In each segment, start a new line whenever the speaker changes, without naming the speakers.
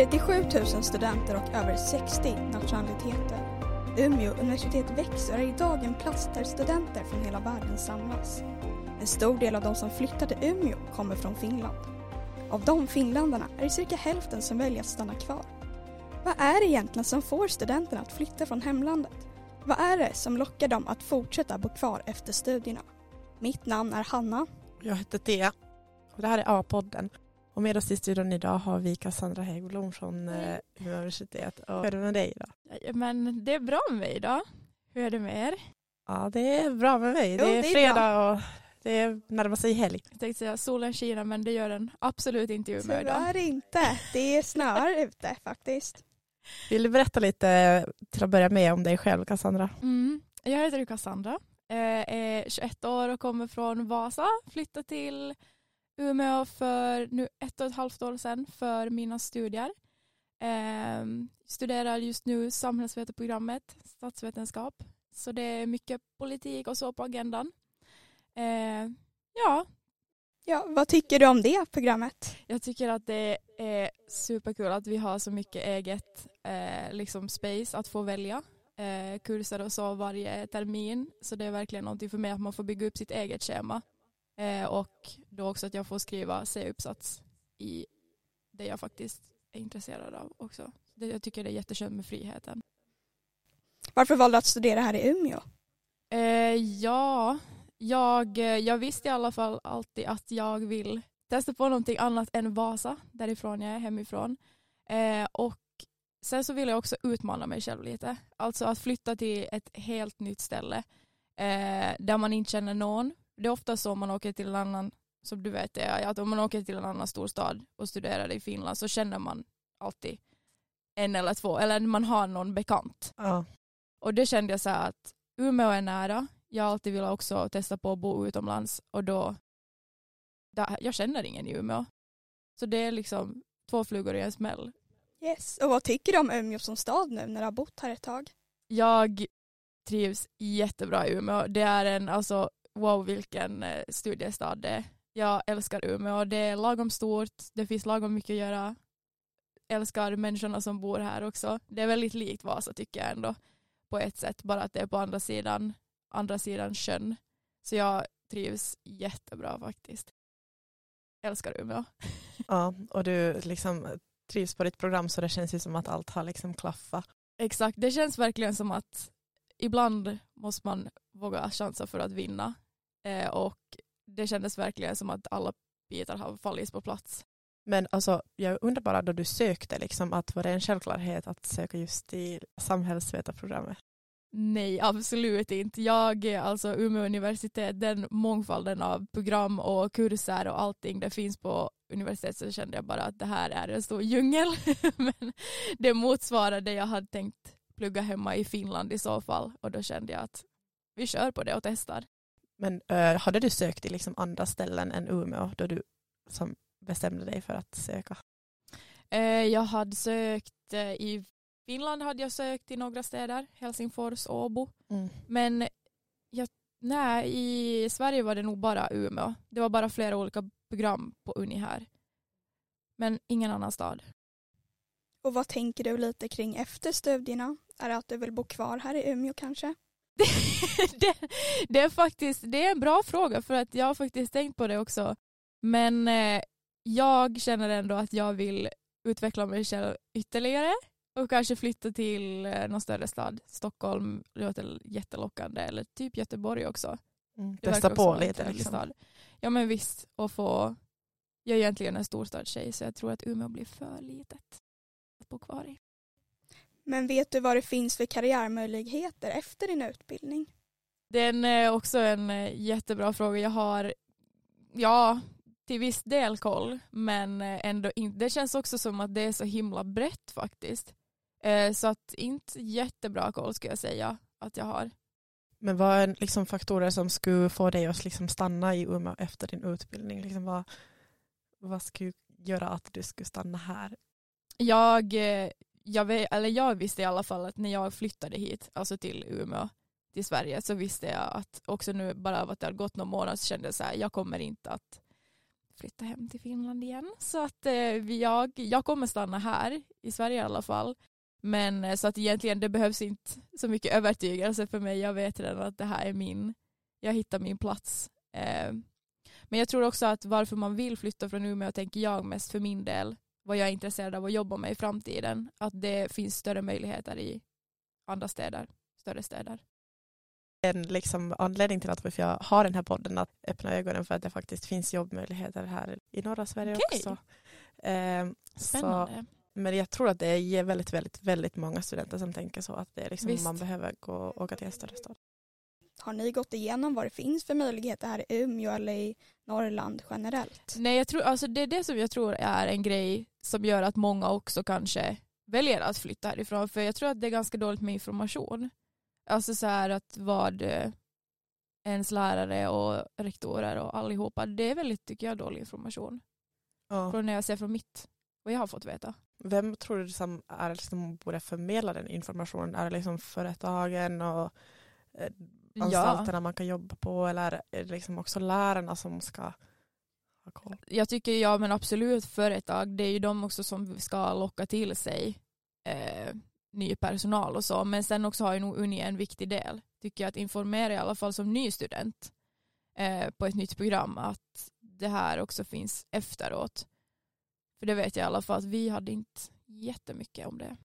37 000 studenter och över 60 nationaliteter. Umeå universitet växer och är idag en plats där studenter från hela världen samlas. En stor del av de som flyttar till Umeå kommer från Finland. Av de finländarna är det cirka hälften som väljer att stanna kvar. Vad är det egentligen som får studenterna att flytta från hemlandet? Vad är det som lockar dem att fortsätta bo kvar efter studierna? Mitt namn är Hanna.
Jag heter Thea och det här är A-podden. Och med oss i studion idag har vi Cassandra Häggblom från eh, Umeå universitet. Och hur är det med dig idag?
Men det är bra med mig idag. Hur är det med er?
Ja, det är bra med mig. Det är,
det är
fredag
bra.
och det närmar sig helg.
Jag tänkte säga solen skiner men det gör den absolut inte i Umeå idag.
Tyvärr inte. Det snöar ute faktiskt.
Vill du berätta lite till att börja med om dig själv, Cassandra?
Mm. Jag heter Cassandra, eh, är 21 år och kommer från Vasa. Flyttade till Umeå för nu ett och ett halvt år sedan för mina studier. Eh, studerar just nu samhällsvetarprogrammet, statsvetenskap. Så det är mycket politik och så på agendan. Eh, ja,
Ja, vad tycker du om det programmet?
Jag tycker att det är superkul att vi har så mycket eget eh, liksom space att få välja eh, kurser och så varje termin. Så det är verkligen någonting för mig att man får bygga upp sitt eget schema. Eh, och då också att jag får skriva C-uppsats i det jag faktiskt är intresserad av också. Det, jag tycker det är jätteskönt med friheten.
Varför valde du att studera här i Umeå?
Eh, ja, jag, jag visste i alla fall alltid att jag vill testa på någonting annat än Vasa, därifrån jag är hemifrån. Eh, och sen så vill jag också utmana mig själv lite. Alltså att flytta till ett helt nytt ställe eh, där man inte känner någon. Det är ofta så om man åker till en annan, som du vet, är att om man åker till en annan storstad och studerar i Finland så känner man alltid en eller två, eller man har någon bekant.
Ja.
Och det kände jag så här att Umeå är nära. Jag har alltid velat också testa på att bo utomlands och då, där, jag känner ingen i Umeå. Så det är liksom två flugor i en smäll.
Yes. Och vad tycker du om Umeå som stad nu när du har bott här ett tag?
Jag trivs jättebra i Umeå. Det är en, alltså wow vilken eh, studiestad det är. Jag älskar Umeå. Det är lagom stort, det finns lagom mycket att göra. Älskar människorna som bor här också. Det är väldigt likt Vasa tycker jag ändå. På ett sätt, bara att det är på andra sidan, andra sidan sjön. Så jag trivs jättebra faktiskt. Älskar Umeå.
ja, och du liksom trivs på ditt program så det känns ju som att allt har liksom klaffat.
Exakt, det känns verkligen som att ibland måste man våga chansa för att vinna. Eh, och det kändes verkligen som att alla bitar har fallit på plats.
Men alltså, jag undrar bara då du sökte, liksom, att var det en självklarhet att söka just till samhällsvetarprogrammet?
Nej, absolut inte. Jag, alltså Umeå universitet, den mångfalden av program och kurser och allting det finns på universitetet så kände jag bara att det här är en stor djungel. Men det motsvarar det jag hade tänkt plugga hemma i Finland i så fall och då kände jag att vi kör på det och testar.
Men äh, hade du sökt till liksom andra ställen än Umeå då du som bestämde dig för att söka?
Eh, jag hade sökt eh, i Finland hade jag sökt i några städer, Helsingfors, Åbo.
Mm.
Men jag, nej, i Sverige var det nog bara Umeå. Det var bara flera olika program på Uni här. Men ingen annan stad.
Och vad tänker du lite kring efter studierna? Är det att du vill bo kvar här i Umeå kanske?
det, det är faktiskt det är en bra fråga för att jag har faktiskt tänkt på det också. Men eh, jag känner ändå att jag vill utveckla mig själv ytterligare och kanske flytta till eh, någon större stad. Stockholm låter jättelockande eller typ Göteborg också.
Mm. Testa på lite. Liksom.
Stad. Ja men visst, och få... Jag är egentligen en storstadstjej så jag tror att Umeå blir för litet att bo kvar i.
Men vet du vad det finns för karriärmöjligheter efter din utbildning?
Den är också en eh, jättebra fråga. Jag har, ja, till viss del koll, men eh, ändå inte. Det känns också som att det är så himla brett faktiskt. Eh, Så att inte jättebra koll skulle jag säga att jag har.
Men vad är liksom faktorer som skulle få dig att liksom stanna i Umeå efter din utbildning? Liksom vad, vad skulle göra att du skulle stanna här?
Jag, jag, vet, eller jag visste i alla fall att när jag flyttade hit, alltså till Umeå, till Sverige, så visste jag att också nu bara av att det har gått någon månad så kände jag så här, jag kommer inte att flytta hem till Finland igen. Så att eh, jag, jag kommer stanna här, i Sverige i alla fall. Men eh, så att egentligen det behövs inte så mycket övertygelse för mig. Jag vet redan att det här är min, jag hittar min plats. Eh, men jag tror också att varför man vill flytta från Umeå tänker jag mest för min del, vad jag är intresserad av att jobba med i framtiden, att det finns större möjligheter i andra städer, större städer.
En liksom anledning till att jag har den här podden att öppna ögonen för att det faktiskt finns jobbmöjligheter här i norra Sverige
Okej.
också. Eh,
Spännande.
Så, men jag tror att det är väldigt, väldigt, väldigt många studenter som tänker så att det är liksom,
Visst.
man behöver gå och åka till en större stad.
Har ni gått igenom vad det finns för möjligheter här i Umeå eller i Norrland generellt?
Nej, jag tror, alltså det är det som jag tror är en grej som gör att många också kanske väljer att flytta härifrån. För jag tror att det är ganska dåligt med information. Alltså så här att vad eh, ens lärare och rektorer och allihopa, det är väldigt, tycker jag, dålig information.
Ja.
Från när jag ser från mitt, vad jag har fått veta.
Vem tror du som är liksom borde förmedla den informationen? Är det liksom företagen och eh, anstalterna man kan jobba på eller är det liksom också lärarna som ska ha koll?
jag tycker ja men absolut företag, det är ju de också som ska locka till sig eh, ny personal och så. Men sen också har ju nog Uni en viktig del, tycker jag, att informera i alla fall som ny student eh, på ett nytt program att det här också finns efteråt. För det vet jag i alla fall att vi hade inte jättemycket om det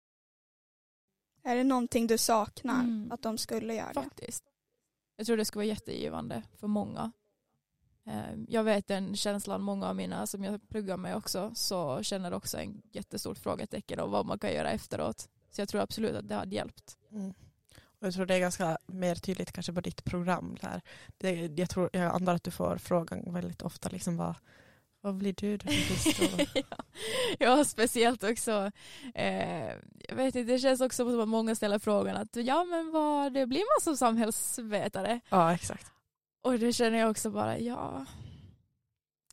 Är det någonting du saknar
Mm.
att de skulle göra
faktiskt. Jag tror det skulle vara jättegivande för många. Ehm, jag vet den känslan många av mina som jag pluggar med också så känner också en jättestort frågetecken om vad man kan göra efteråt. Så jag tror absolut att det hade hjälpt.
Mm. Och jag tror det är ganska mer tydligt kanske på ditt program. Där. Det, jag, tror, jag antar att du får frågan väldigt ofta, liksom vad, vad blir du då?
ja. ja, speciellt också. Eh, jag vet inte, det känns också som att många ställer frågan att ja men vad det blir man som samhällsvetare?
ja, exakt.
Och det känner jag också bara, ja.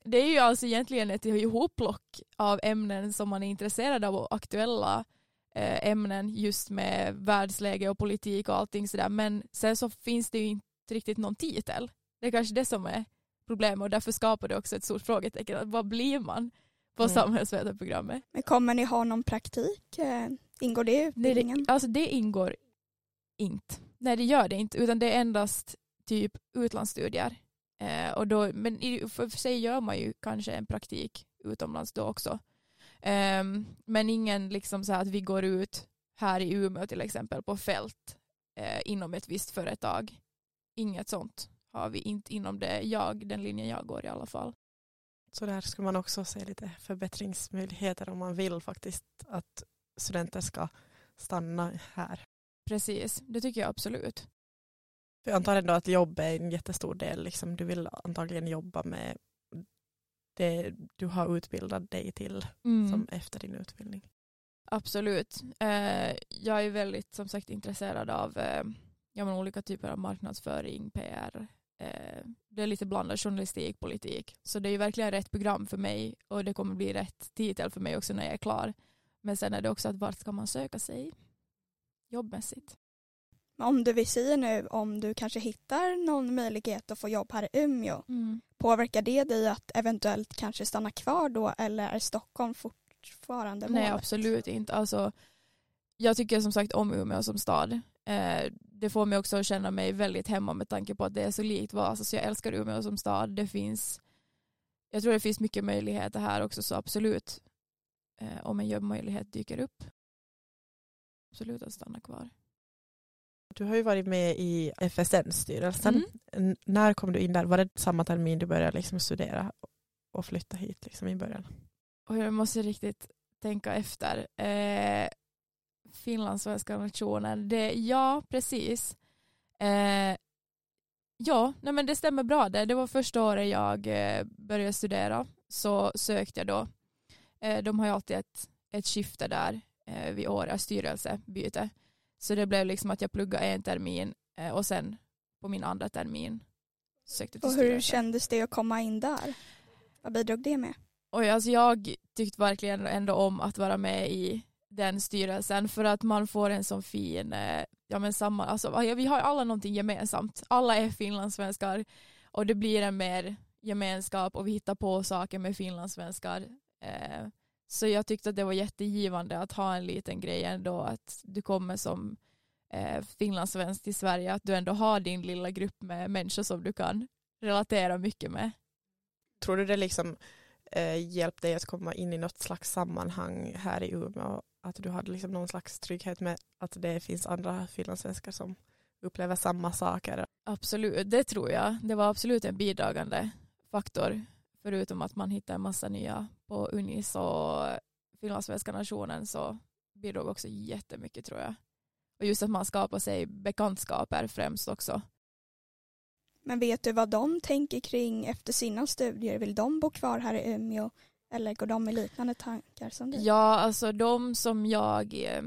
Det är ju alltså egentligen ett ihopplock av ämnen som man är intresserad av och aktuella eh, ämnen just med världsläge och politik och allting sådär. Men sen så finns det ju inte riktigt någon titel. Det är kanske det som är problemet och därför skapar det också ett stort frågetecken. Att Vad blir man på
Mm.
samhällsvetarprogrammet?
Men kommer ni ha någon praktik? Eh, Ingår det i
Nej,
utbildningen?
det, alltså det ingår inte. Nej det gör det inte utan det är endast typ utlandsstudier. Eh, och då, men i, för för sig gör man ju kanske en praktik utomlands då också. Ehm, men ingen liksom så här att vi går ut här i Umeå till exempel på fält eh, inom ett visst företag. Inget sånt har vi inte inom det jag, den linjen jag går i alla fall.
Så där skulle man också se lite förbättringsmöjligheter om man vill faktiskt att studenter ska stanna här.
Precis, det tycker jag absolut.
Jag antar ändå att jobb är en jättestor del. Liksom, du vill antagligen jobba med det du har utbildat dig till
Mm.
som efter din utbildning.
Absolut. Eh, jag är väldigt som sagt intresserad av eh, ja, men olika typer av marknadsföring, PR. Eh, det är lite blandad journalistik, politik. Så det är ju verkligen rätt program för mig och det kommer bli rätt titel för mig också när jag är klar. Men sen är det också att vart ska man söka sig jobbmässigt?
Om du vill säga nu om du kanske hittar någon möjlighet att få jobb här i Umeå, påverkar det dig att eventuellt kanske stanna kvar då eller är Stockholm fortfarande målet?
Nej absolut inte. Alltså, jag tycker som sagt om Umeå som stad. Det får mig också att känna mig väldigt hemma med tanke på att det är så likt Vasa. Så jag älskar Umeå som stad. Det finns, jag tror det finns mycket möjligheter här också så absolut. Eh, om en jobbmöjlighet dyker upp. Absolut att stanna kvar.
Du har ju varit med i FSN-styrelsen.
Mm.
När kom du in där? Var det samma termin du började liksom studera och flytta hit liksom i början?
Och jag måste riktigt tänka efter. Eh, Finlandssvenska nationen, det, ja precis. Eh, ja, nej men det stämmer bra det. Det var första året jag eh, började studera så sökte jag då. Eh, de har ju alltid ett, ett skifte där eh, vid årets styrelsebyte. Så det blev liksom att jag pluggade en termin eh, och sen på min andra termin sökte till
Och hur
styrelsen.
kändes det att komma in där? Vad bidrog det med?
Och alltså jag tyckte verkligen ändå om att vara med i den styrelsen för att man får en sån fin, eh, ja men samma, alltså vi har alla någonting gemensamt. Alla är finlandssvenskar och det blir en mer gemenskap och vi hittar på saker med finlandssvenskar. Eh, så jag tyckte att det var jättegivande att ha en liten grej ändå att du kommer som eh, finlandssvensk till Sverige, att du ändå har din lilla grupp med människor som du kan relatera mycket med.
Tror du det liksom eh, hjälpt dig att komma in i något slags sammanhang här i Umeå? Att du hade liksom någon slags trygghet med att det finns andra finlandssvenskar som upplever samma saker?
Absolut, det tror jag. Det var absolut en bidragande faktor. Förutom att man hittar en massa nya på Unis och finlandssvenska nationen så bidrog också jättemycket tror jag. Och just att man skapar sig bekantskaper främst också.
Men vet du vad de tänker kring efter sina studier? Vill de bo kvar här i Umeå eller går de med liknande tankar som du?
Ja, alltså de som jag eh,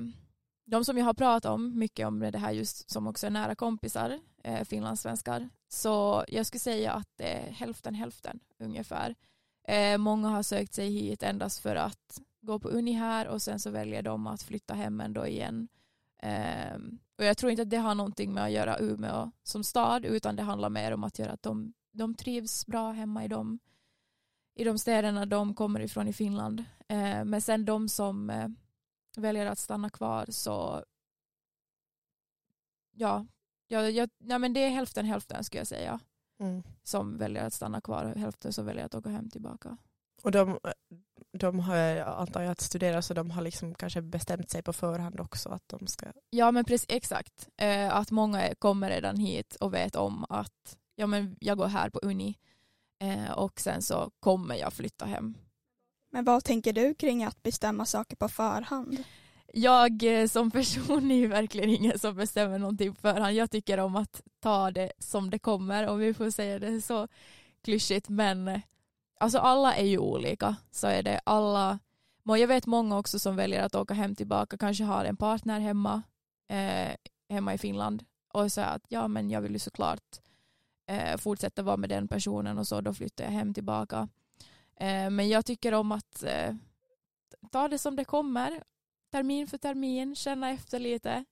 de som jag har pratat om mycket om det här just som också är nära kompisar, eh, finlandssvenskar, så jag skulle säga att det är hälften hälften ungefär. Eh, många har sökt sig hit endast för att gå på uni här och sen så väljer de att flytta hem ändå igen. Eh, och jag tror inte att det har någonting med att göra Umeå som stad utan det handlar mer om att göra att de, de trivs bra hemma i de, i de städerna de kommer ifrån i Finland. Eh, men sen de som eh, väljer att stanna kvar så ja, ja, ja, ja men det är hälften hälften skulle jag säga. Mm. Som väljer att stanna kvar och hälften som väljer att åka hem tillbaka.
Och de, de har, antar jag, att studera så de har liksom kanske bestämt sig på förhand också att de ska...
Ja men precis, exakt. Eh, att många kommer redan hit och vet om att ja, men jag går här på uni eh, och sen så kommer jag flytta hem
men vad tänker du kring att bestämma saker på förhand?
Jag eh, som person är ju verkligen ingen som bestämmer någonting på förhand. Jag tycker om att ta det som det kommer om vi får säga det så klyschigt men eh, alltså alla är ju olika så är det alla jag vet många också som väljer att åka hem tillbaka kanske har en partner hemma eh, hemma i Finland och säger att ja men jag vill ju såklart eh, fortsätta vara med den personen och så då flyttar jag hem tillbaka Eh, men jag tycker om att eh, ta det som det kommer, termin för termin, känna efter lite.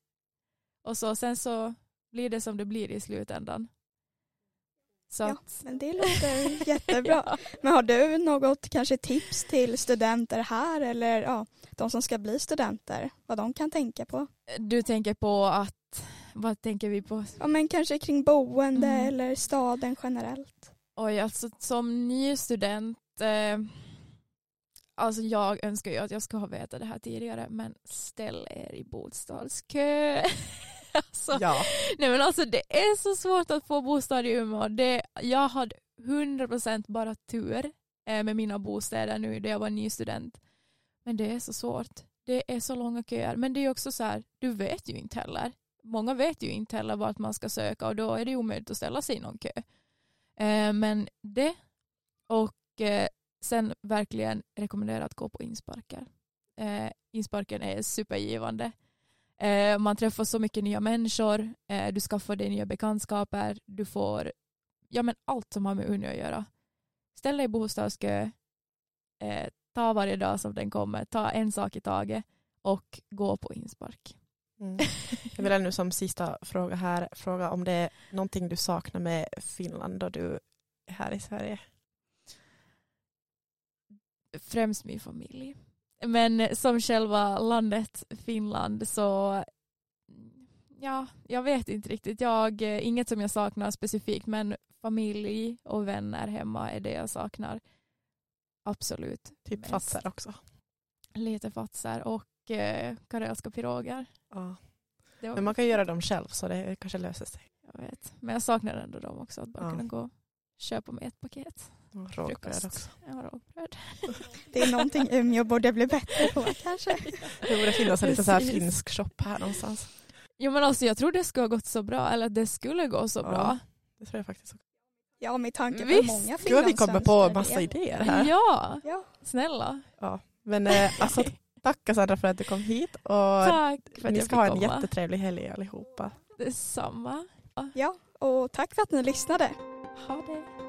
Och så, sen så blir det som det blir i slutändan.
Så ja, men det låter jättebra. ja. Men har du något kanske tips till studenter här eller ja, de som ska bli studenter, vad de kan tänka på?
Du tänker på att, vad tänker vi på?
Ja men kanske kring boende mm. eller staden generellt.
Oj, alltså som ny student eh, alltså jag önskar ju att jag skulle ha vetat det här tidigare men ställ er i bostadskö. alltså, ja. nej men alltså det är så svårt att få bostad i Umeå. Det, jag hade 100% bara tur eh, med mina bostäder nu när jag var ny student. Men det är så svårt. Det är så långa köer. Men det är också så här, du vet ju inte heller. Många vet ju inte heller vart man ska söka och då är det omöjligt att ställa sig i någon kö. Eh, men det och eh, sen verkligen rekommendera att gå på insparker. Eh, insparken är supergivande. Eh, man träffar så mycket nya människor, eh, du skaffar dig nya bekantskaper, du får ja, men allt som har med Umeå att göra. Ställ dig i bostadskö, eh, ta varje dag som den kommer, ta en sak i taget och gå på inspark.
Mm. Jag vill ännu som sista fråga här fråga om det är någonting du saknar med Finland då du är här i Sverige?
främst min familj. Men som själva landet Finland så ja, jag vet inte riktigt. Jag, inget som jag saknar specifikt men familj och vänner hemma är det jag saknar. Absolut.
Typ mest. fatser också.
Lite fatser och eh, karelska piroger.
Ja. Men man kan göra dem själv så det kanske löser sig.
Jag vet. Men jag saknar ändå dem också. Att bara ja. kunna gå och köpa med ett paket.
Rågbröd också.
Ja, rågbröd.
Det är någonting Umeå borde bli bättre på kanske.
Det borde finnas en liten så här finsk shop här någonstans.
Jo men alltså jag tror det skulle ha gått så bra, eller att det skulle gå så ja, bra.
Det tror jag faktiskt också.
Ja med tanke på Visst. många
Gud vi kommer på massa idéer här.
Ja, ja. snälla.
Ja. Men eh, alltså tack Cassandra för att du kom hit och tack för att ni ska ha en komma. jättetrevlig helg allihopa.
Detsamma.
Ja och tack för att ni lyssnade.
Ha det.